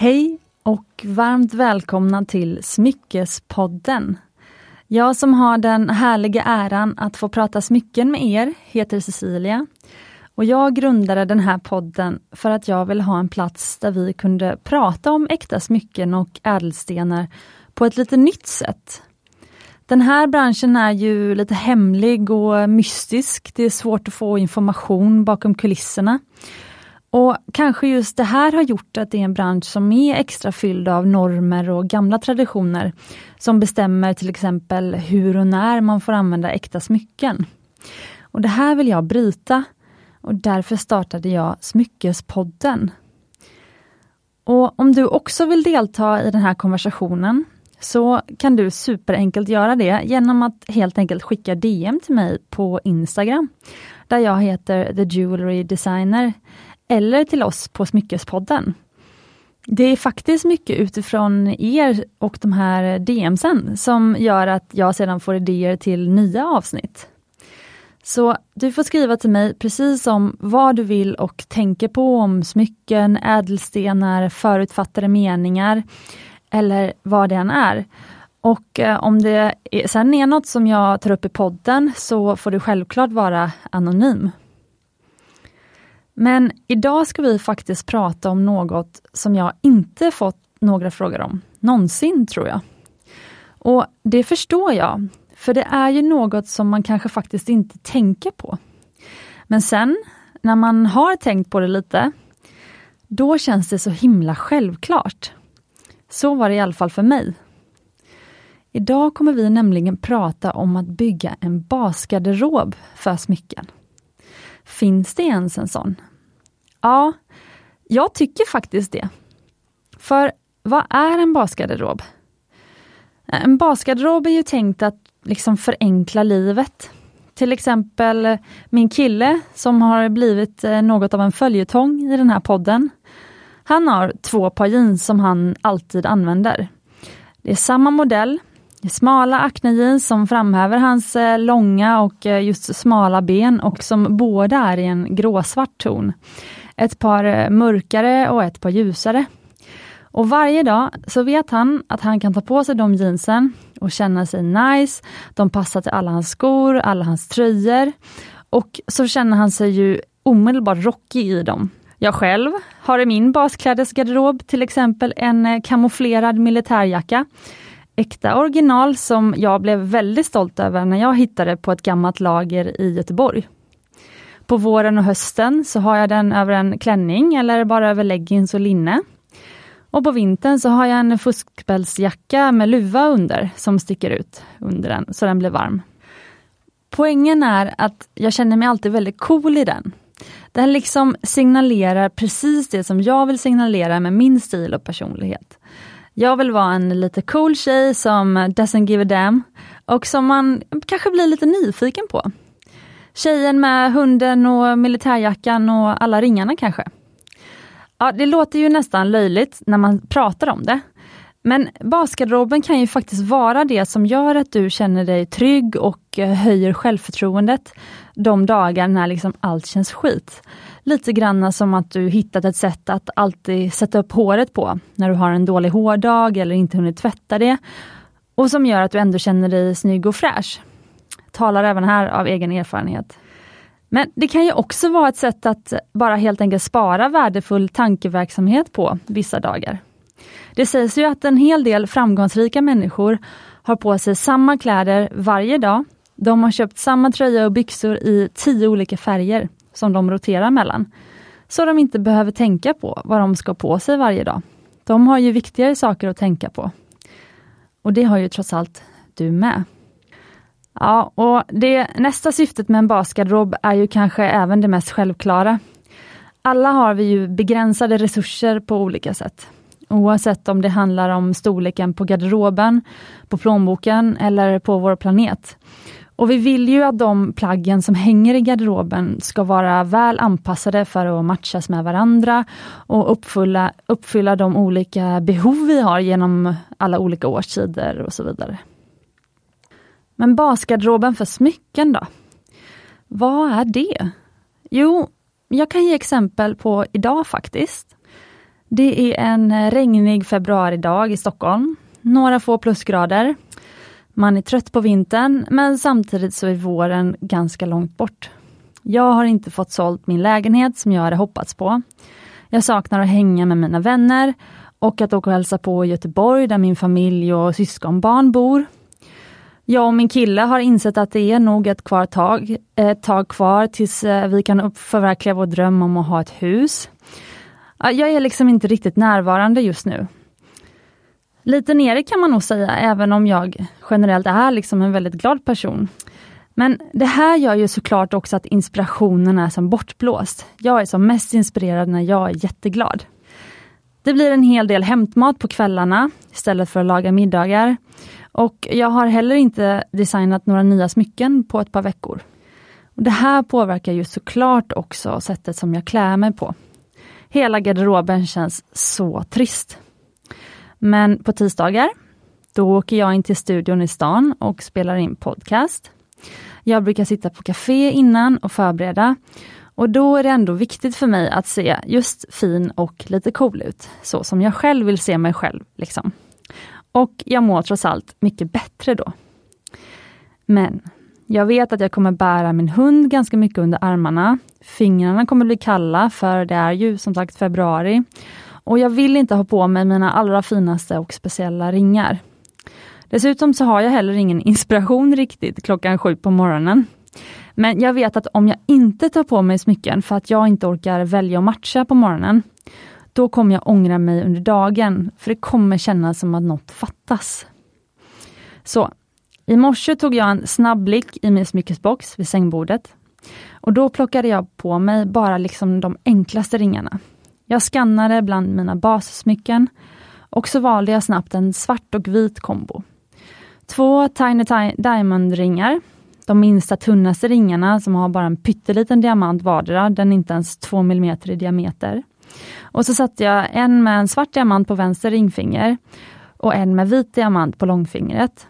Hej och varmt välkomna till Smyckespodden. Jag som har den härliga äran att få prata smycken med er heter Cecilia. Och jag grundade den här podden för att jag vill ha en plats där vi kunde prata om äkta smycken och ädelstenar på ett lite nytt sätt. Den här branschen är ju lite hemlig och mystisk. Det är svårt att få information bakom kulisserna. Och kanske just det här har gjort att det är en bransch som är extra fylld av normer och gamla traditioner som bestämmer till exempel hur och när man får använda äkta smycken. Och Det här vill jag bryta och därför startade jag Smyckespodden. Och Om du också vill delta i den här konversationen så kan du superenkelt göra det genom att helt enkelt skicka DM till mig på Instagram, där jag heter The Jewelry Designer eller till oss på Smyckespodden. Det är faktiskt mycket utifrån er och de här DMsen som gör att jag sedan får idéer till nya avsnitt. Så du får skriva till mig precis om vad du vill och tänker på om smycken, ädelstenar, förutfattade meningar eller vad det än är. Och eh, om det är, sen är något som jag tar upp i podden så får du självklart vara anonym. Men idag ska vi faktiskt prata om något som jag inte fått några frågor om, någonsin tror jag. Och det förstår jag, för det är ju något som man kanske faktiskt inte tänker på. Men sen, när man har tänkt på det lite, då känns det så himla självklart. Så var det i alla fall för mig. Idag kommer vi nämligen prata om att bygga en basgarderob för smycken. Finns det ens en sån? Ja, jag tycker faktiskt det. För vad är en basgarderob? Eh, en basgarderob är ju tänkt att liksom förenkla livet. Till exempel eh, min kille som har blivit eh, något av en följetong i den här podden. Han har två par jeans som han alltid använder. Det är samma modell, det är smala Acne-jeans som framhäver hans långa och just smala ben och som båda är i en gråsvart ton. Ett par eh, mörkare och ett par ljusare. Och varje dag så vet han att han kan ta på sig de jeansen och känna sig nice. De passar till alla hans skor, alla hans tröjor. Och så känner han sig ju omedelbart rockig i dem. Jag själv har i min basklädesgarderob till exempel en eh, kamouflerad militärjacka äkta original som jag blev väldigt stolt över när jag hittade på ett gammalt lager i Göteborg. På våren och hösten så har jag den över en klänning eller bara över leggings och linne. Och på vintern så har jag en fuskpälsjacka med luva under som sticker ut under den så den blir varm. Poängen är att jag känner mig alltid väldigt cool i den. Den liksom signalerar precis det som jag vill signalera med min stil och personlighet. Jag vill vara en lite cool tjej som doesn't give a damn och som man kanske blir lite nyfiken på. Tjejen med hunden och militärjackan och alla ringarna kanske. Ja, det låter ju nästan löjligt när man pratar om det. Men basgarderoben kan ju faktiskt vara det som gör att du känner dig trygg och eh, höjer självförtroendet de dagar när liksom allt känns skit. Lite grann som att du hittat ett sätt att alltid sätta upp håret på när du har en dålig hårdag eller inte hunnit tvätta det. Och som gör att du ändå känner dig snygg och fräsch. Talar även här av egen erfarenhet. Men det kan ju också vara ett sätt att bara helt enkelt spara värdefull tankeverksamhet på vissa dagar. Det sägs ju att en hel del framgångsrika människor har på sig samma kläder varje dag. De har köpt samma tröja och byxor i tio olika färger som de roterar mellan. Så de inte behöver tänka på vad de ska på sig varje dag. De har ju viktigare saker att tänka på. Och det har ju trots allt du med. Ja, och det nästa syftet med en basgarderob är ju kanske även det mest självklara. Alla har vi ju begränsade resurser på olika sätt. Oavsett om det handlar om storleken på garderoben, på plånboken eller på vår planet. Och vi vill ju att de plaggen som hänger i garderoben ska vara väl anpassade för att matchas med varandra och uppfylla, uppfylla de olika behov vi har genom alla olika årstider och så vidare. Men basgarderoben för smycken då? Vad är det? Jo, jag kan ge exempel på idag faktiskt. Det är en regnig februaridag i Stockholm. Några få plusgrader. Man är trött på vintern, men samtidigt så är våren ganska långt bort. Jag har inte fått sålt min lägenhet som jag hade hoppats på. Jag saknar att hänga med mina vänner och att åka och hälsa på i Göteborg där min familj och syskonbarn bor. Jag och min kille har insett att det är nog ett, kvar tag, ett tag kvar tills eh, vi kan förverkliga vår dröm om att ha ett hus. Jag är liksom inte riktigt närvarande just nu. Lite nere kan man nog säga, även om jag generellt är liksom en väldigt glad person. Men det här gör ju såklart också att inspirationen är som bortblåst. Jag är som mest inspirerad när jag är jätteglad. Det blir en hel del hämtmat på kvällarna istället för att laga middagar. Och jag har heller inte designat några nya smycken på ett par veckor. Det här påverkar ju såklart också sättet som jag klär mig på. Hela garderoben känns så trist. Men på tisdagar, då åker jag in till studion i stan och spelar in podcast. Jag brukar sitta på café innan och förbereda. Och då är det ändå viktigt för mig att se just fin och lite cool ut. Så som jag själv vill se mig själv. Liksom. Och jag mår trots allt mycket bättre då. Men jag vet att jag kommer bära min hund ganska mycket under armarna. Fingrarna kommer bli kalla för det är ju som sagt februari. Och jag vill inte ha på mig mina allra finaste och speciella ringar. Dessutom så har jag heller ingen inspiration riktigt klockan sju på morgonen. Men jag vet att om jag inte tar på mig smycken för att jag inte orkar välja och matcha på morgonen, då kommer jag ångra mig under dagen, för det kommer kännas som att något fattas. Så, i morse tog jag en snabb blick i min smyckesbox vid sängbordet. Och då plockade jag på mig bara liksom de enklaste ringarna. Jag skannade bland mina bassmycken och så valde jag snabbt en svart och vit kombo. Två Tiny Diamond-ringar, de minsta tunnaste ringarna som har bara en pytteliten diamant vardera, den är inte ens 2 mm i diameter. Och så satte jag en med en svart diamant på vänster ringfinger och en med vit diamant på långfingret.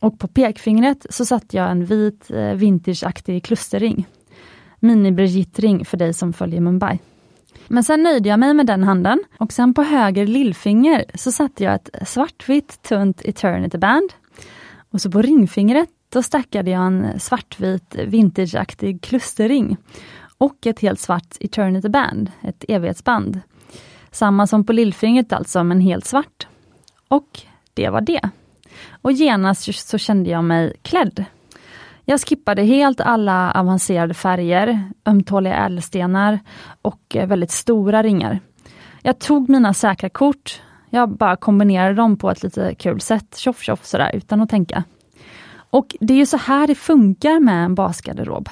Och på pekfingret så satte jag en vit eh, vintageaktig klusterring. Mini-Brigitte-ring för dig som följer Mumbai. Men sen nöjde jag mig med den handen och sen på höger lillfinger så satte jag ett svartvitt tunt Eternity Band. Och så på ringfingret då stackade jag en svartvit vintageaktig klusterring och ett helt svart Eternity Band, ett evighetsband. Samma som på lillfingret alltså, men helt svart. Och det var det. Och genast så kände jag mig klädd. Jag skippade helt alla avancerade färger, ömtåliga ädelstenar och eh, väldigt stora ringar. Jag tog mina säkra kort, jag bara kombinerade dem på ett lite kul sätt, tjoff tjoff sådär, utan att tänka. Och det är ju så här det funkar med en basgarderob.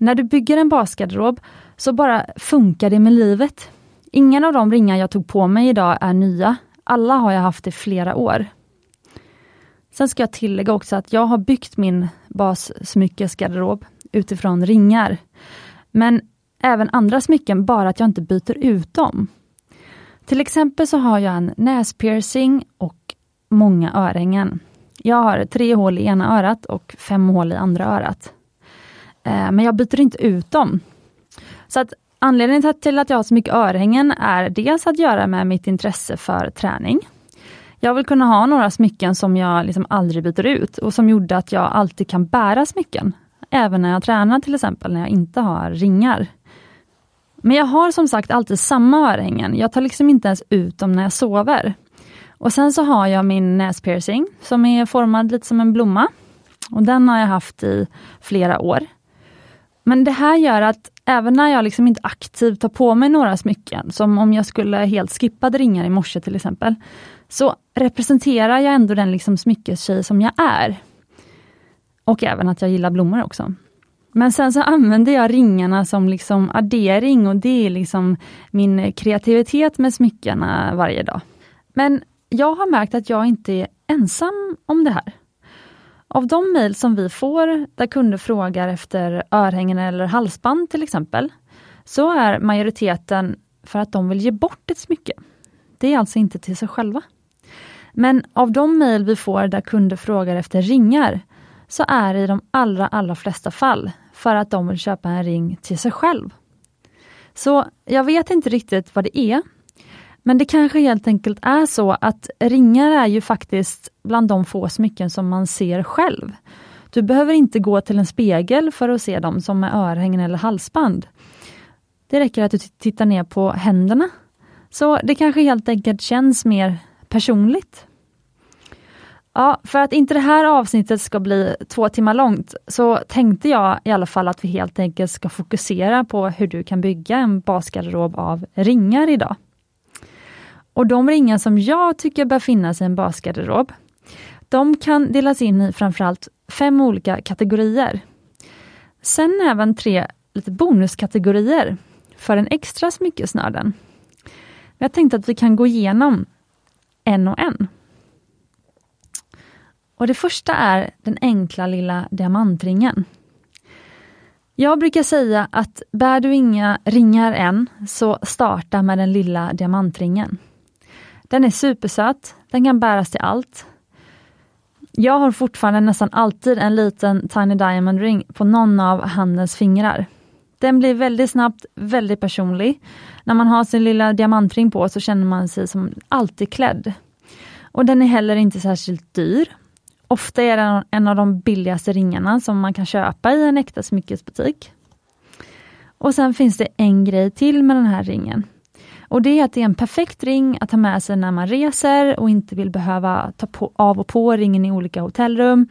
När du bygger en basgarderob så bara funkar det med livet. Ingen av de ringar jag tog på mig idag är nya. Alla har jag haft i flera år. Sen ska jag tillägga också att jag har byggt min bassmyckesgarderob utifrån ringar. Men även andra smycken, bara att jag inte byter ut dem. Till exempel så har jag en näspiercing och många örhängen. Jag har tre hål i ena örat och fem hål i andra örat. Eh, men jag byter inte ut dem. Så att anledningen till att jag har så mycket örhängen är dels att göra med mitt intresse för träning. Jag vill kunna ha några smycken som jag liksom aldrig byter ut och som gjorde att jag alltid kan bära smycken. Även när jag tränar till exempel, när jag inte har ringar. Men jag har som sagt alltid samma örhängen. Jag tar liksom inte ens ut dem när jag sover. Och sen så har jag min näspiercing som är formad lite som en blomma. Och Den har jag haft i flera år. Men det här gör att även när jag liksom inte aktivt tar på mig några smycken, som om jag skulle helt skippa ringar i morse till exempel, så representerar jag ändå den liksom smyckestjej som jag är. Och även att jag gillar blommor också. Men sen så använder jag ringarna som liksom addering och det är liksom min kreativitet med smyckena varje dag. Men jag har märkt att jag inte är ensam om det här. Av de mejl som vi får där kunder frågar efter örhängen eller halsband till exempel, så är majoriteten för att de vill ge bort ett smycke. Det är alltså inte till sig själva. Men av de mejl vi får där kunder frågar efter ringar, så är det i de allra, allra flesta fall för att de vill köpa en ring till sig själv. Så jag vet inte riktigt vad det är, men det kanske helt enkelt är så att ringar är ju faktiskt bland de få smycken som man ser själv. Du behöver inte gå till en spegel för att se dem som med örhängen eller halsband. Det räcker att du tittar ner på händerna. Så det kanske helt enkelt känns mer personligt. Ja, för att inte det här avsnittet ska bli två timmar långt så tänkte jag i alla fall att vi helt enkelt ska fokusera på hur du kan bygga en basgarderob av ringar idag. Och de ringar som jag tycker bör finnas i en basgarderob, de kan delas in i framförallt fem olika kategorier. Sen även tre lite bonuskategorier för den extra smyckesnörden. Jag tänkte att vi kan gå igenom en och en. Och Det första är den enkla lilla diamantringen. Jag brukar säga att bär du inga ringar än, så starta med den lilla diamantringen. Den är supersöt, den kan bäras till allt. Jag har fortfarande nästan alltid en liten Tiny Diamond ring på någon av handens fingrar. Den blir väldigt snabbt väldigt personlig. När man har sin lilla diamantring på så känner man sig som alltid klädd. Och den är heller inte särskilt dyr. Ofta är den en av de billigaste ringarna som man kan köpa i en äkta smyckesbutik. Och sen finns det en grej till med den här ringen. Och det är att det är en perfekt ring att ha med sig när man reser och inte vill behöva ta på, av och på ringen i olika hotellrum,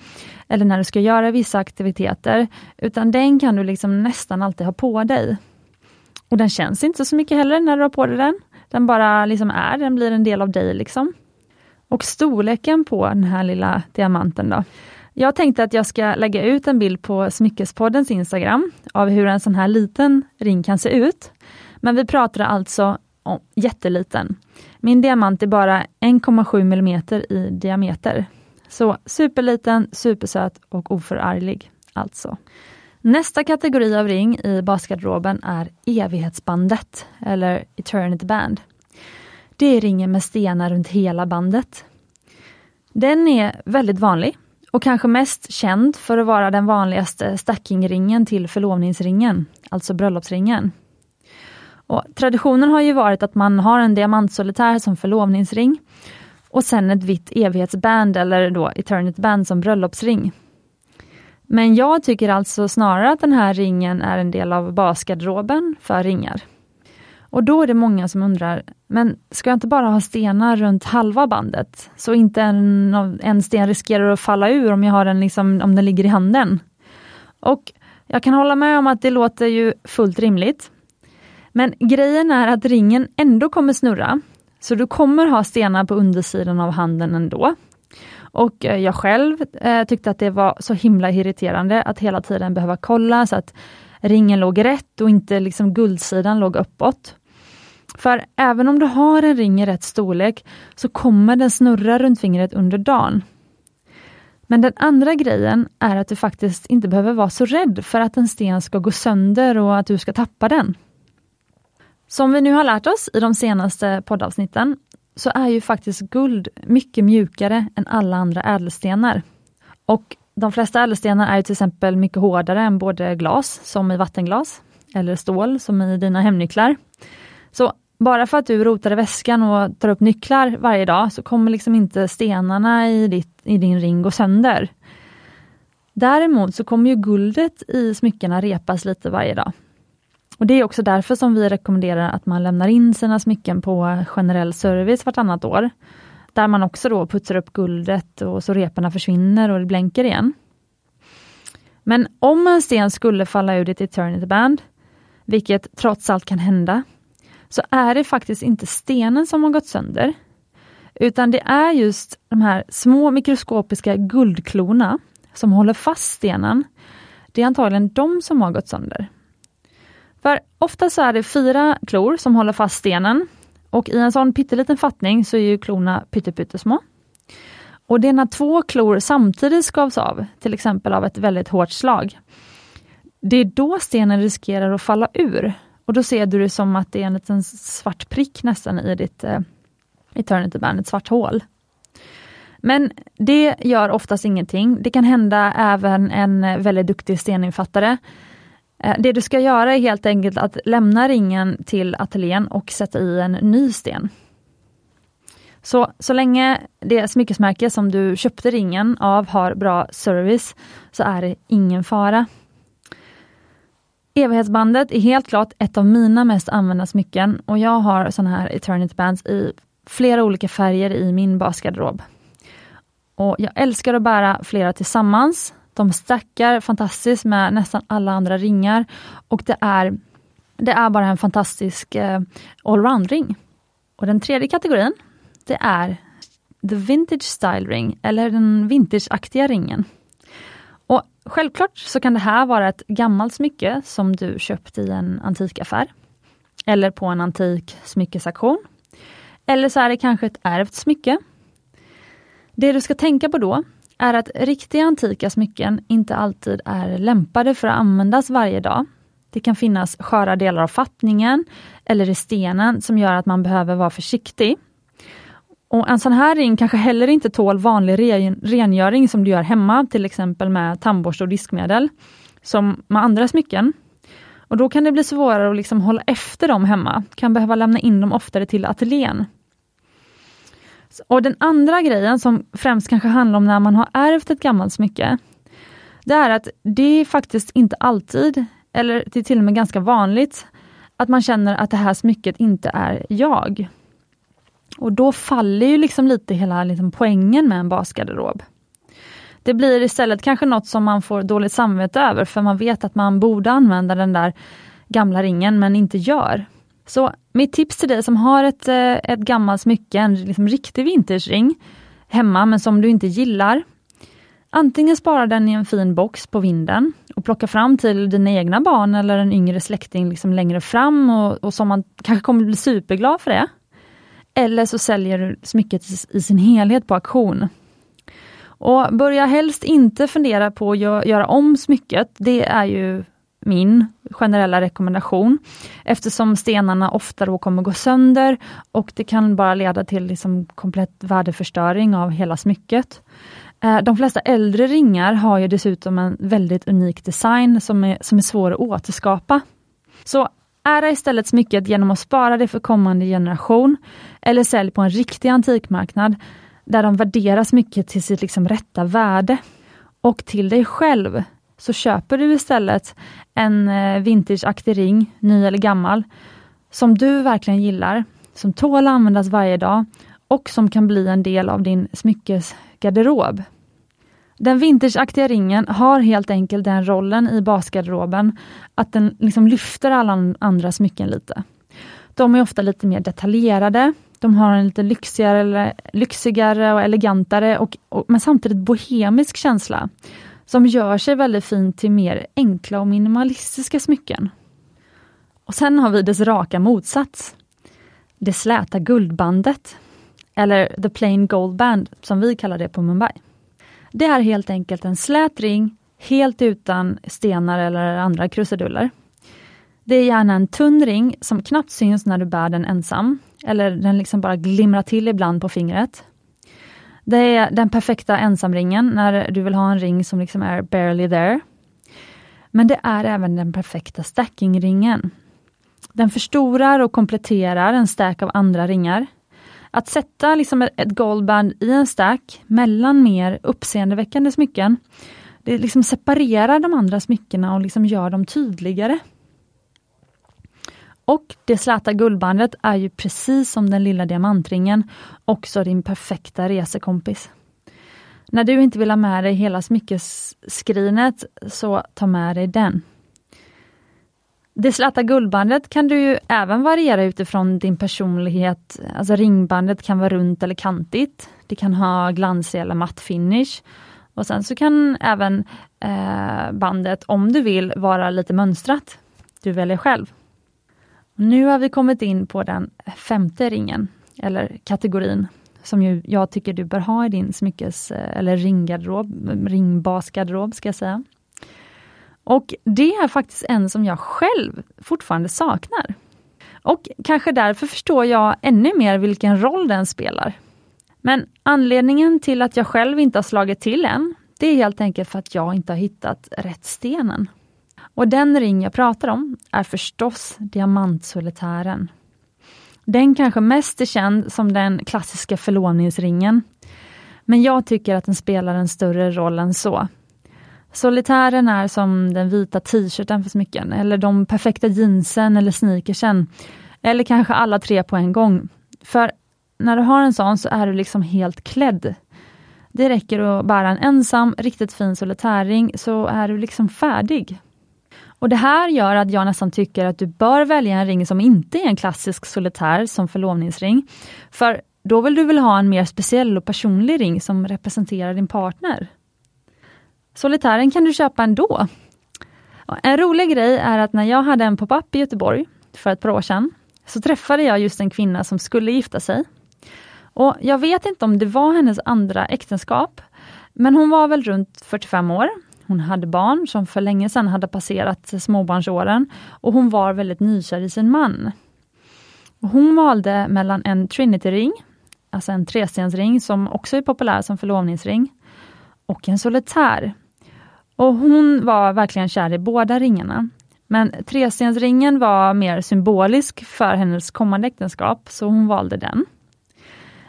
eller när du ska göra vissa aktiviteter, utan den kan du liksom nästan alltid ha på dig. Och den känns inte så mycket heller när du har på dig den. Den bara liksom är, den blir en del av dig liksom. Och storleken på den här lilla diamanten då. Jag tänkte att jag ska lägga ut en bild på Smyckespoddens Instagram av hur en sån här liten ring kan se ut. Men vi pratar alltså oh, jätteliten. Min diamant är bara 1,7 mm i diameter. Så superliten, supersöt och oförarglig alltså. Nästa kategori av ring i basgarderoben är evighetsbandet, eller eternity band. Det är ringen med stenar runt hela bandet. Den är väldigt vanlig och kanske mest känd för att vara den vanligaste stackingringen till förlovningsringen, alltså bröllopsringen. Och traditionen har ju varit att man har en diamantsolitär som förlovningsring och sen ett vitt evighetsband eller då eternity band som bröllopsring. Men jag tycker alltså snarare att den här ringen är en del av basgarderoben för ringar. Och då är det många som undrar, men ska jag inte bara ha stenar runt halva bandet? Så inte en, en sten riskerar att falla ur om jag har den liksom, om den ligger i handen. Och jag kan hålla med om att det låter ju fullt rimligt. Men grejen är att ringen ändå kommer snurra, så du kommer ha stenar på undersidan av handen ändå. Och eh, jag själv eh, tyckte att det var så himla irriterande att hela tiden behöva kolla så att ringen låg rätt och inte liksom guldsidan låg uppåt. För även om du har en ring i rätt storlek så kommer den snurra runt fingret under dagen. Men den andra grejen är att du faktiskt inte behöver vara så rädd för att en sten ska gå sönder och att du ska tappa den. Som vi nu har lärt oss i de senaste poddavsnitten så är ju faktiskt guld mycket mjukare än alla andra ädelstenar. Och de flesta ädelstenar är till exempel mycket hårdare än både glas, som i vattenglas, eller stål, som i dina hemnycklar. Så bara för att du rotar i väskan och tar upp nycklar varje dag, så kommer liksom inte stenarna i, ditt, i din ring gå sönder. Däremot så kommer ju guldet i smyckena repas lite varje dag. Och Det är också därför som vi rekommenderar att man lämnar in sina smycken på generell service vartannat år. Där man också då putsar upp guldet och så reporna försvinner och det blänker igen. Men om en sten skulle falla ur ditt eternity band, vilket trots allt kan hända, så är det faktiskt inte stenen som har gått sönder, utan det är just de här små mikroskopiska guldklorna som håller fast stenen. Det är antagligen de som har gått sönder. För ofta så är det fyra klor som håller fast stenen och i en sån pytteliten fattning så är ju klorna pyttesmå. Och det är när två klor samtidigt skavs av, till exempel av ett väldigt hårt slag. Det är då stenen riskerar att falla ur och då ser du det som att det är en liten svart prick nästan i ditt eh, Eternity Band, ett svart hål. Men det gör oftast ingenting. Det kan hända även en väldigt duktig steninfattare Eh, det du ska göra är helt enkelt att lämna ringen till ateljén och sätta i en ny sten. Så, så länge det smyckesmärke som du köpte ringen av har bra service så är det ingen fara. Evighetsbandet är helt klart ett av mina mest använda smycken och jag har sådana här Eternity Bands i flera olika färger i min basgarderob. Och jag älskar att bära flera tillsammans. De stackar fantastiskt med nästan alla andra ringar och det är, det är bara en fantastisk eh, allround-ring. Och den tredje kategorin, det är the vintage style ring, eller den vintageaktiga ringen. Och Självklart så kan det här vara ett gammalt smycke som du köpt i en antikaffär. Eller på en antik smyckesauktion. Eller så är det kanske ett ärvt smycke. Det du ska tänka på då är att riktiga antika smycken inte alltid är lämpade för att användas varje dag. Det kan finnas sköra delar av fattningen eller i stenen som gör att man behöver vara försiktig. Och En sån här ring kanske heller inte tål vanlig rengöring som du gör hemma, till exempel med tandborste och diskmedel, som med andra smycken. Och Då kan det bli svårare att liksom hålla efter dem hemma, kan behöva lämna in dem oftare till ateljén. Och Den andra grejen som främst kanske handlar om när man har ärvt ett gammalt smycke, det är att det är faktiskt inte alltid, eller det är till och med ganska vanligt, att man känner att det här smycket inte är jag. Och då faller ju liksom lite hela liksom poängen med en basgarderob. Det blir istället kanske något som man får dåligt samvete över för man vet att man borde använda den där gamla ringen men inte gör. Så mitt tips till dig som har ett, eh, ett gammalt smycke, en liksom riktig vintersring hemma men som du inte gillar. Antingen spara den i en fin box på vinden och plocka fram till dina egna barn eller en yngre släkting liksom längre fram och, och som man kanske kommer bli superglad för det. Eller så säljer du smycket i sin helhet på auktion. Och börja helst inte fundera på att göra om smycket. Det är ju min generella rekommendation eftersom stenarna ofta då kommer gå sönder och det kan bara leda till liksom komplett värdeförstöring av hela smycket. Eh, de flesta äldre ringar har ju dessutom en väldigt unik design som är, som är svår att återskapa. Så Ära istället smycket genom att spara det för kommande generation eller sälj på en riktig antikmarknad där de värderar smycket till sitt liksom rätta värde. Och till dig själv så köper du istället en eh, vintageaktig ring, ny eller gammal, som du verkligen gillar, som tål att användas varje dag och som kan bli en del av din smyckesgarderob. Den vintageaktiga ringen har helt enkelt den rollen i basgarderoben att den liksom lyfter alla andra smycken lite. De är ofta lite mer detaljerade, de har en lite lyxigare, lyxigare och elegantare och, och, men samtidigt bohemisk känsla som gör sig väldigt fint till mer enkla och minimalistiska smycken. Och Sen har vi dess raka motsats. Det släta guldbandet, eller the plain gold band som vi kallar det på Mumbai. Det är helt enkelt en slät ring, helt utan stenar eller andra krusiduller. Det är gärna en tunn ring som knappt syns när du bär den ensam, eller den liksom bara glimrar till ibland på fingret. Det är den perfekta ensamringen när du vill ha en ring som liksom är barely there. Men det är även den perfekta stackingringen. Den förstorar och kompletterar en stack av andra ringar. Att sätta liksom ett goldband i en stack mellan mer uppseendeväckande smycken, det liksom separerar de andra smyckena och liksom gör dem tydligare. Och det släta guldbandet är ju precis som den lilla diamantringen också din perfekta resekompis. När du inte vill ha med dig hela smyckesskrinet, så ta med dig den. Det släta guldbandet kan du ju även variera utifrån din personlighet. Alltså ringbandet kan vara runt eller kantigt. Det kan ha glansig eller matt finish. Och sen så kan även eh, bandet, om du vill, vara lite mönstrat. Du väljer själv. Nu har vi kommit in på den femte ringen, eller kategorin, som ju jag tycker du bör ha i din smyckes eh, eller ringgarderob, ringbasgarderob ska jag säga. Och det är faktiskt en som jag själv fortfarande saknar. Och kanske därför förstår jag ännu mer vilken roll den spelar. Men anledningen till att jag själv inte har slagit till än, det är helt enkelt för att jag inte har hittat rätt stenen. Och den ring jag pratar om är förstås diamantsolitären. Den kanske mest är känd som den klassiska förlovningsringen. Men jag tycker att den spelar en större roll än så. Solitären är som den vita t-shirten för smycken, eller de perfekta jeansen eller sneakersen. Eller kanske alla tre på en gång. För när du har en sån så är du liksom helt klädd. Det räcker att bära en ensam, riktigt fin solitärring så är du liksom färdig. Och Det här gör att jag nästan tycker att du bör välja en ring som inte är en klassisk solitär som förlovningsring. För då vill du väl ha en mer speciell och personlig ring som representerar din partner. Solitären kan du köpa ändå. En rolig grej är att när jag hade en pop-up i Göteborg för ett par år sedan, så träffade jag just en kvinna som skulle gifta sig. Och Jag vet inte om det var hennes andra äktenskap, men hon var väl runt 45 år. Hon hade barn som för länge sedan hade passerat småbarnsåren och hon var väldigt nykär i sin man. Hon valde mellan en Trinity-ring, alltså en trestensring som också är populär som förlovningsring, och en solitär. Och hon var verkligen kär i båda ringarna. Men trestensringen var mer symbolisk för hennes kommande äktenskap, så hon valde den.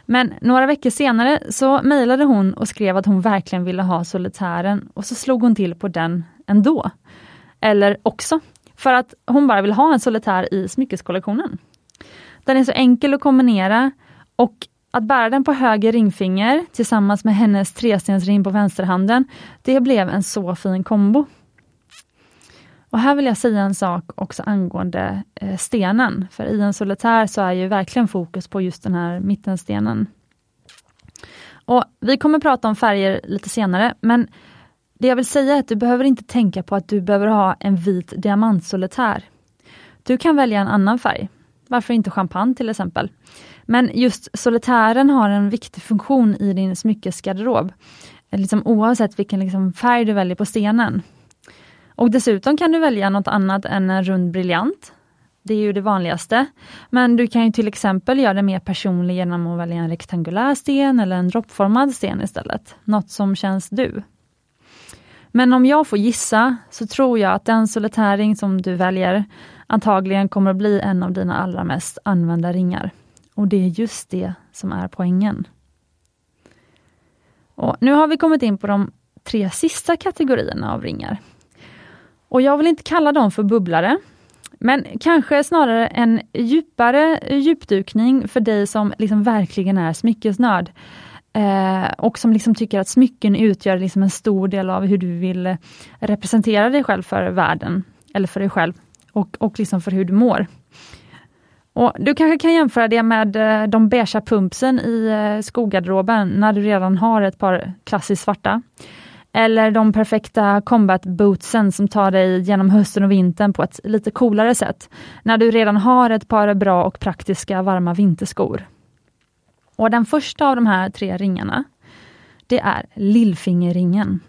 Men några veckor senare så mejlade hon och skrev att hon verkligen ville ha solitären och så slog hon till på den ändå. Eller också, för att hon bara vill ha en solitär i smyckeskollektionen. Den är så enkel att kombinera och att bära den på höger ringfinger tillsammans med hennes trestensring på vänsterhanden, det blev en så fin kombo. Och här vill jag säga en sak också angående eh, stenen, för i en solitär så är ju verkligen fokus på just den här mittenstenen. Och Vi kommer prata om färger lite senare, men det jag vill säga är att du behöver inte tänka på att du behöver ha en vit diamantsolitär. Du kan välja en annan färg. Varför inte champagne till exempel? Men just solitären har en viktig funktion i din smyckesgarderob. Liksom oavsett vilken liksom färg du väljer på stenen. Och dessutom kan du välja något annat än en rund briljant. Det är ju det vanligaste. Men du kan ju till exempel göra det mer personligt genom att välja en rektangulär sten eller en droppformad sten istället. Något som känns du. Men om jag får gissa så tror jag att den solitäring som du väljer antagligen kommer att bli en av dina allra mest använda ringar. Och det är just det som är poängen. Och nu har vi kommit in på de tre sista kategorierna av ringar. Och jag vill inte kalla dem för bubblare, men kanske snarare en djupare djupdukning för dig som liksom verkligen är smyckesnörd. Eh, och som liksom tycker att smycken utgör liksom en stor del av hur du vill representera dig själv för världen, eller för dig själv, och, och liksom för hur du mår. Och du kanske kan jämföra det med eh, de beiga pumpsen i eh, skogarderoben när du redan har ett par klassiskt svarta. Eller de perfekta combat bootsen som tar dig genom hösten och vintern på ett lite coolare sätt, när du redan har ett par bra och praktiska varma vinterskor. Och Den första av de här tre ringarna, det är lillfingerringen.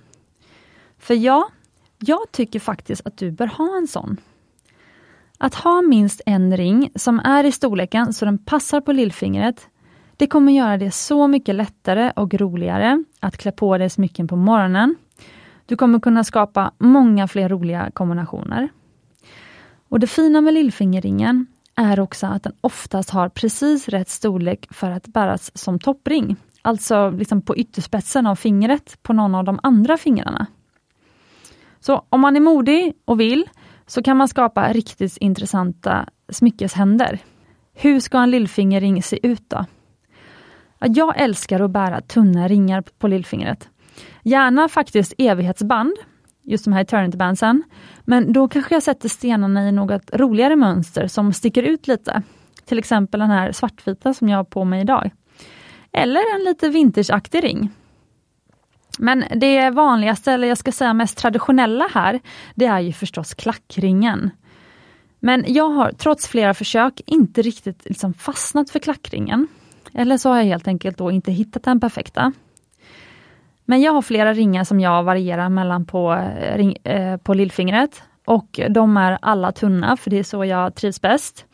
För ja, jag tycker faktiskt att du bör ha en sån. Att ha minst en ring som är i storleken så den passar på lillfingret, det kommer göra det så mycket lättare och roligare att klä på dig smycken på morgonen. Du kommer kunna skapa många fler roliga kombinationer. Och Det fina med lillfingerringen är också att den oftast har precis rätt storlek för att bäras som toppring. Alltså liksom på ytterspetsen av fingret på någon av de andra fingrarna. Så om man är modig och vill så kan man skapa riktigt intressanta smyckeshänder. Hur ska en lillfingerring se ut då? Jag älskar att bära tunna ringar på lillfingret. Gärna faktiskt evighetsband, just de här eternity-bandsen. Men då kanske jag sätter stenarna i något roligare mönster som sticker ut lite. Till exempel den här svartvita som jag har på mig idag. Eller en lite vintageaktig ring. Men det vanligaste, eller jag ska säga mest traditionella här, det är ju förstås klackringen. Men jag har trots flera försök inte riktigt liksom fastnat för klackringen. Eller så har jag helt enkelt då inte hittat den perfekta. Men jag har flera ringar som jag varierar mellan på, eh, ring, eh, på lillfingret. Och de är alla tunna, för det är så jag trivs bäst.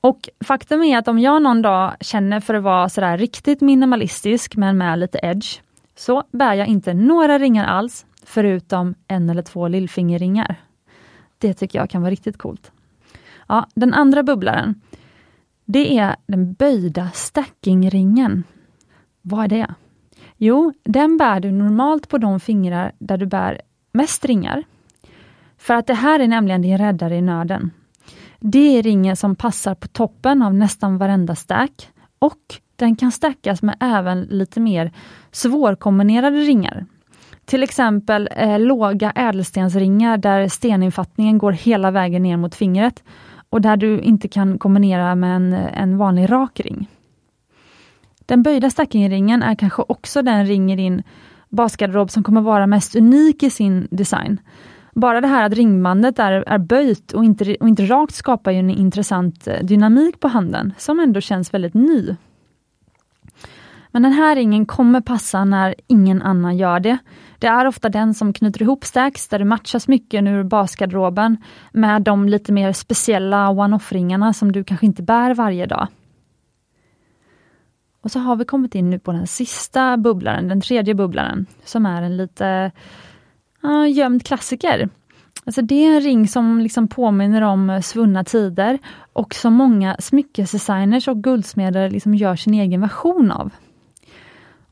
Och faktum är att om jag någon dag känner för att vara sådär riktigt minimalistisk, men med lite edge, så bär jag inte några ringar alls, förutom en eller två lillfingerringar. Det tycker jag kan vara riktigt coolt. Ja, den andra bubblaren. Det är den böjda stackingringen. Vad är det? Jo, den bär du normalt på de fingrar där du bär mest ringar. För att det här är nämligen din räddare i nöden. Det är ringen som passar på toppen av nästan varenda stack och den kan stackas med även lite mer svårkombinerade ringar. Till exempel eh, låga ädelstensringar där steninfattningen går hela vägen ner mot fingret och där du inte kan kombinera med en, en vanlig rak ring. Den böjda stackingringen är kanske också den ring i din basgarderob som kommer vara mest unik i sin design. Bara det här att ringbandet är, är böjt och inte, och inte rakt skapar ju en intressant eh, dynamik på handen, som ändå känns väldigt ny. Men den här ringen kommer passa när ingen annan gör det. Det är ofta den som knyter ihop stacks där det matchar smycken ur basgarderoben med de lite mer speciella one-off-ringarna som du kanske inte bär varje dag. Och så har vi kommit in nu på den sista bubblaren, den tredje bubblaren, som är en lite uh, gömd klassiker. Alltså det är en ring som liksom påminner om svunna tider och som många smyckesdesigners och guldsmeder liksom gör sin egen version av.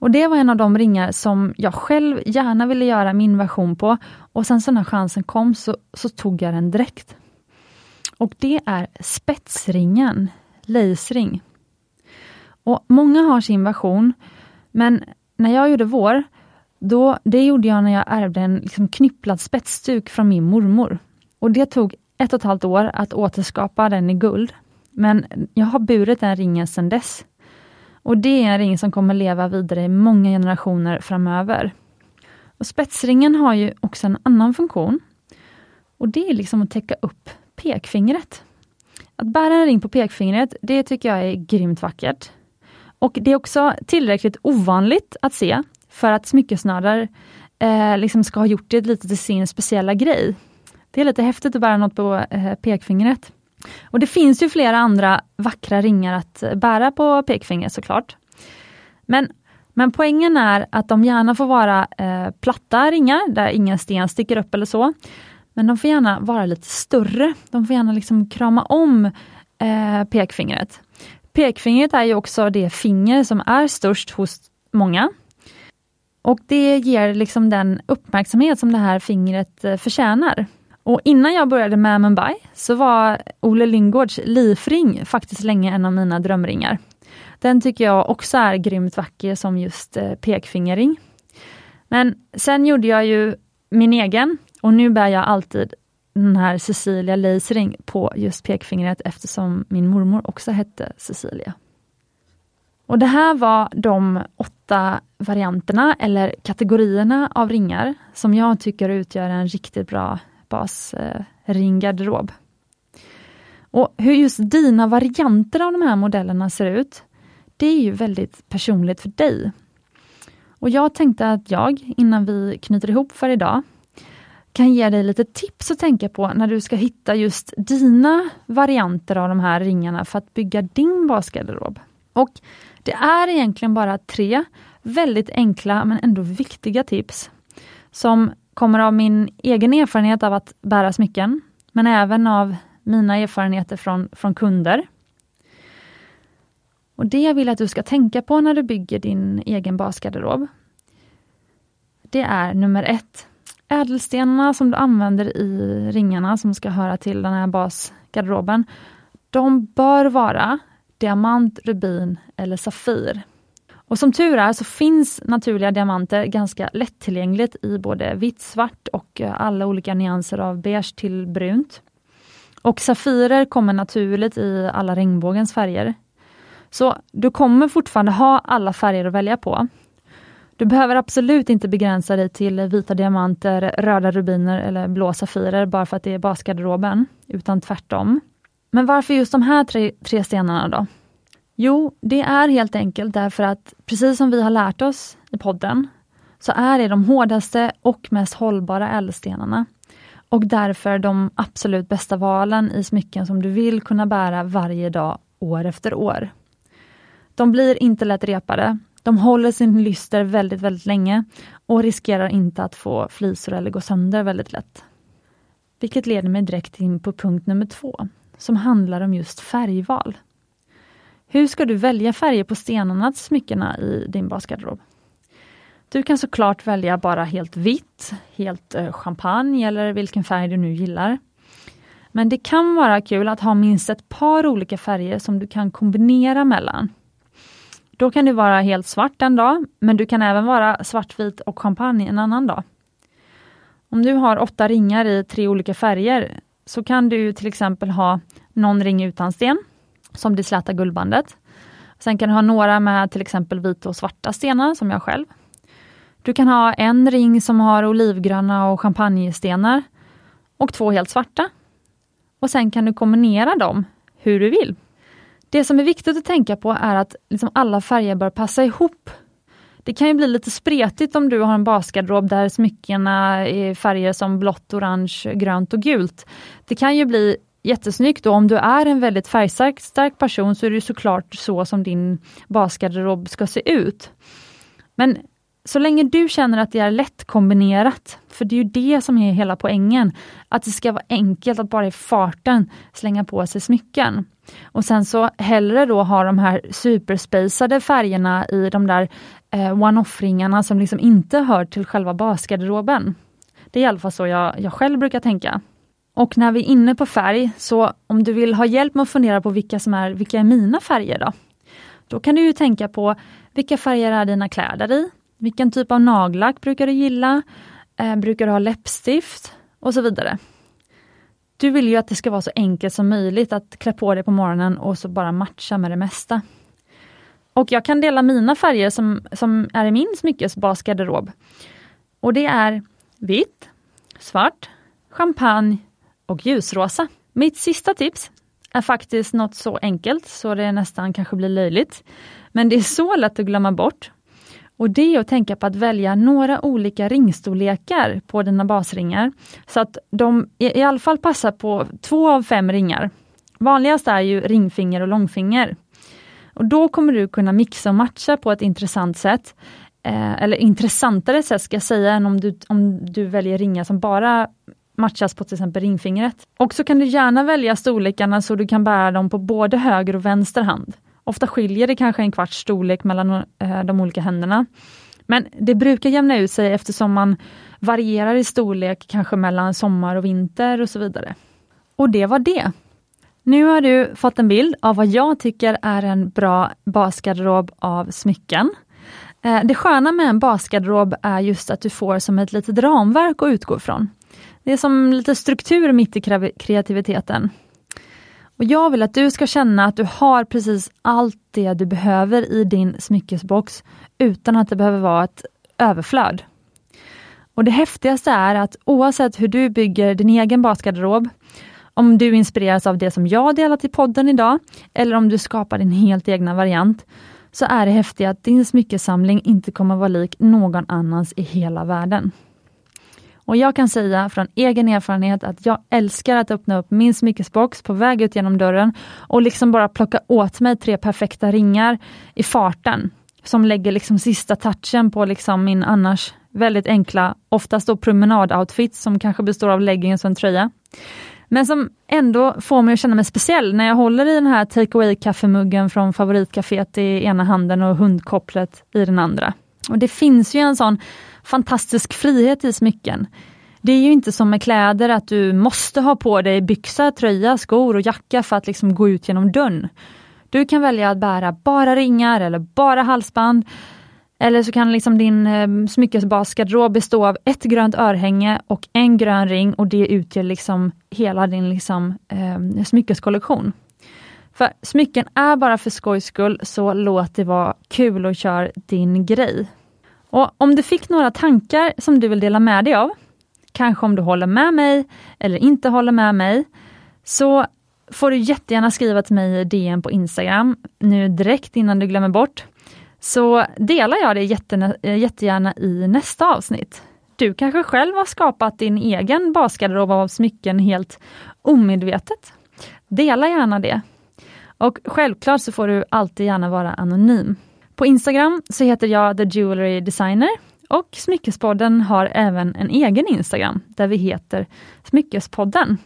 Och Det var en av de ringar som jag själv gärna ville göra min version på och sen så när chansen kom så, så tog jag den direkt. Och det är spetsringen, lacering. Och Många har sin version, men när jag gjorde vår, då, det gjorde jag när jag ärvde en liksom knypplad spetsduk från min mormor. Och Det tog ett och ett halvt år att återskapa den i guld. Men jag har burit den ringen sedan dess. Och det är en ring som kommer leva vidare i många generationer framöver. Och Spetsringen har ju också en annan funktion. Och det är liksom att täcka upp pekfingret. Att bära en ring på pekfingret, det tycker jag är grymt vackert. Och det är också tillräckligt ovanligt att se för att smyckesnördar eh, liksom ska ha gjort det lite till sin speciella grej. Det är lite häftigt att bära något på eh, pekfingret. Och Det finns ju flera andra vackra ringar att bära på pekfingret såklart. Men, men poängen är att de gärna får vara eh, platta ringar där ingen sten sticker upp eller så. Men de får gärna vara lite större. De får gärna liksom krama om eh, pekfingret. Pekfingret är ju också det finger som är störst hos många. Och det ger liksom den uppmärksamhet som det här fingret eh, förtjänar. Och innan jag började med Mumbai så var Ole Lindgårds livring faktiskt länge en av mina drömringar. Den tycker jag också är grymt vacker som just eh, pekfingerring. Men sen gjorde jag ju min egen och nu bär jag alltid den här Cecilia Leisring på just pekfingret eftersom min mormor också hette Cecilia. Och Det här var de åtta varianterna eller kategorierna av ringar som jag tycker utgör en riktigt bra basringgarderob. Eh, Och hur just dina varianter av de här modellerna ser ut, det är ju väldigt personligt för dig. Och Jag tänkte att jag, innan vi knyter ihop för idag, kan ge dig lite tips att tänka på när du ska hitta just dina varianter av de här ringarna för att bygga din basgarderob. Och det är egentligen bara tre väldigt enkla men ändå viktiga tips som kommer av min egen erfarenhet av att bära smycken, men även av mina erfarenheter från, från kunder. Och Det jag vill att du ska tänka på när du bygger din egen basgarderob, det är nummer ett, ädelstenarna som du använder i ringarna som ska höra till den här basgarderoben, de bör vara diamant, rubin eller safir. Och som tur är så finns naturliga diamanter ganska lättillgängligt i både vitt, svart och eh, alla olika nyanser av beige till brunt. Och Safirer kommer naturligt i alla regnbågens färger. Så du kommer fortfarande ha alla färger att välja på. Du behöver absolut inte begränsa dig till vita diamanter, röda rubiner eller blå safirer bara för att det är basgarderoben, utan tvärtom. Men varför just de här tre, tre stenarna då? Jo, det är helt enkelt därför att precis som vi har lärt oss i podden, så är det de hårdaste och mest hållbara ädelstenarna. Och därför de absolut bästa valen i smycken som du vill kunna bära varje dag, år efter år. De blir inte lätt repade, de håller sin lyster väldigt, väldigt länge och riskerar inte att få flisor eller gå sönder väldigt lätt. Vilket leder mig direkt in på punkt nummer två, som handlar om just färgval. Hur ska du välja färger på stenarna till smyckena i din basgarderob? Du kan såklart välja bara helt vitt, helt eh, champagne eller vilken färg du nu gillar. Men det kan vara kul att ha minst ett par olika färger som du kan kombinera mellan. Då kan du vara helt svart en dag, men du kan även vara svartvit och champagne en annan dag. Om du har åtta ringar i tre olika färger så kan du till exempel ha någon ring utan sten, som det släta guldbandet. Sen kan du ha några med till exempel vita och svarta stenar, som jag själv. Du kan ha en ring som har olivgröna och champagnestenar och två helt svarta. Och sen kan du kombinera dem hur du vill. Det som är viktigt att tänka på är att liksom alla färger bör passa ihop. Det kan ju bli lite spretigt om du har en basgarderob där smyckena är färger som blått, orange, grönt och gult. Det kan ju bli jättesnyggt och om du är en väldigt färgstark stark person så är det såklart så som din basgarderob ska se ut. Men så länge du känner att det är lätt kombinerat, för det är ju det som är hela poängen, att det ska vara enkelt att bara i farten slänga på sig smycken. Och sen så hellre då ha de här superspacade färgerna i de där eh, one-off-ringarna som liksom inte hör till själva basgarderoben. Det är i alla fall så jag, jag själv brukar tänka. Och när vi är inne på färg, så om du vill ha hjälp med att fundera på vilka som är, vilka är mina färger då? Då kan du ju tänka på vilka färger är dina kläder i? Vilken typ av nagellack brukar du gilla? Eh, brukar du ha läppstift? Och så vidare. Du vill ju att det ska vara så enkelt som möjligt att klä på dig på morgonen och så bara matcha med det mesta. Och jag kan dela mina färger som, som är i min smyckesbasgarderob. Och det är vitt, svart, champagne och ljusrosa. Mitt sista tips är faktiskt något så enkelt så det nästan kanske blir löjligt. Men det är så lätt att glömma bort och det är att tänka på att välja några olika ringstorlekar på dina basringar, så att de i alla fall passar på två av fem ringar. Vanligast är ju ringfinger och långfinger. Och Då kommer du kunna mixa och matcha på ett intressant sätt, eh, eller intressantare sätt ska jag säga, än om du, om du väljer ringar som bara matchas på till exempel ringfingret. Och så kan du gärna välja storlekarna så du kan bära dem på både höger och vänster hand. Ofta skiljer det kanske en kvarts storlek mellan eh, de olika händerna. Men det brukar jämna ut sig eftersom man varierar i storlek kanske mellan sommar och vinter och så vidare. Och det var det. Nu har du fått en bild av vad jag tycker är en bra basgarderob av smycken. Eh, det sköna med en basgarderob är just att du får som ett litet ramverk att utgå ifrån. Det är som lite struktur mitt i kreativiteten. Och Jag vill att du ska känna att du har precis allt det du behöver i din smyckesbox utan att det behöver vara ett överflöd. Och Det häftigaste är att oavsett hur du bygger din egen basgarderob, om du inspireras av det som jag delat i podden idag, eller om du skapar din helt egna variant, så är det häftiga att din smyckesamling inte kommer vara lik någon annans i hela världen. Och jag kan säga från egen erfarenhet att jag älskar att öppna upp min smyckesbox på väg ut genom dörren och liksom bara plocka åt mig tre perfekta ringar i farten. Som lägger liksom sista touchen på liksom min annars väldigt enkla, oftast då promenadoutfit som kanske består av leggings och en tröja. Men som ändå får mig att känna mig speciell när jag håller i den här take away kaffemuggen från favoritcaféet i ena handen och hundkopplet i den andra. Och Det finns ju en sån fantastisk frihet i smycken. Det är ju inte som med kläder att du måste ha på dig byxa, tröja, skor och jacka för att liksom gå ut genom dörren. Du kan välja att bära bara ringar eller bara halsband. Eller så kan liksom din eh, smyckesbasgarderob bestå av ett grönt örhänge och en grön ring och det utgör liksom hela din liksom, eh, smyckeskollektion. För smycken är bara för skojs skull, så låt det vara kul och kör din grej. Och Om du fick några tankar som du vill dela med dig av, kanske om du håller med mig eller inte håller med mig, så får du jättegärna skriva till mig i DM på Instagram nu direkt innan du glömmer bort. Så delar jag det jättegärna i nästa avsnitt. Du kanske själv har skapat din egen basgarderob av smycken helt omedvetet. Dela gärna det. Och självklart så får du alltid gärna vara anonym. På Instagram så heter jag The Jewelry Designer och Smyckespodden har även en egen Instagram där vi heter Smyckespodden.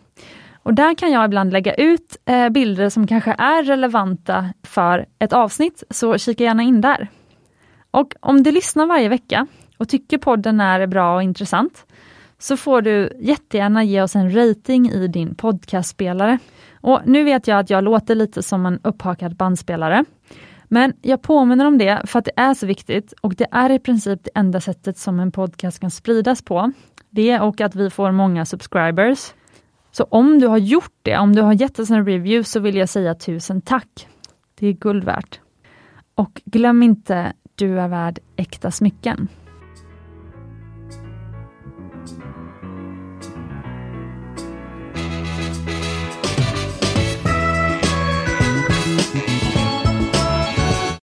Och där kan jag ibland lägga ut eh, bilder som kanske är relevanta för ett avsnitt, så kika gärna in där. Och om du lyssnar varje vecka och tycker podden är bra och intressant, så får du jättegärna ge oss en rating i din podcastspelare. Och nu vet jag att jag låter lite som en upphakad bandspelare, men jag påminner om det för att det är så viktigt och det är i princip det enda sättet som en podcast kan spridas på. Det och att vi får många subscribers. Så om du har gjort det, om du har gett oss en review så vill jag säga tusen tack. Det är guld värt. Och glöm inte, du är värd äkta smycken.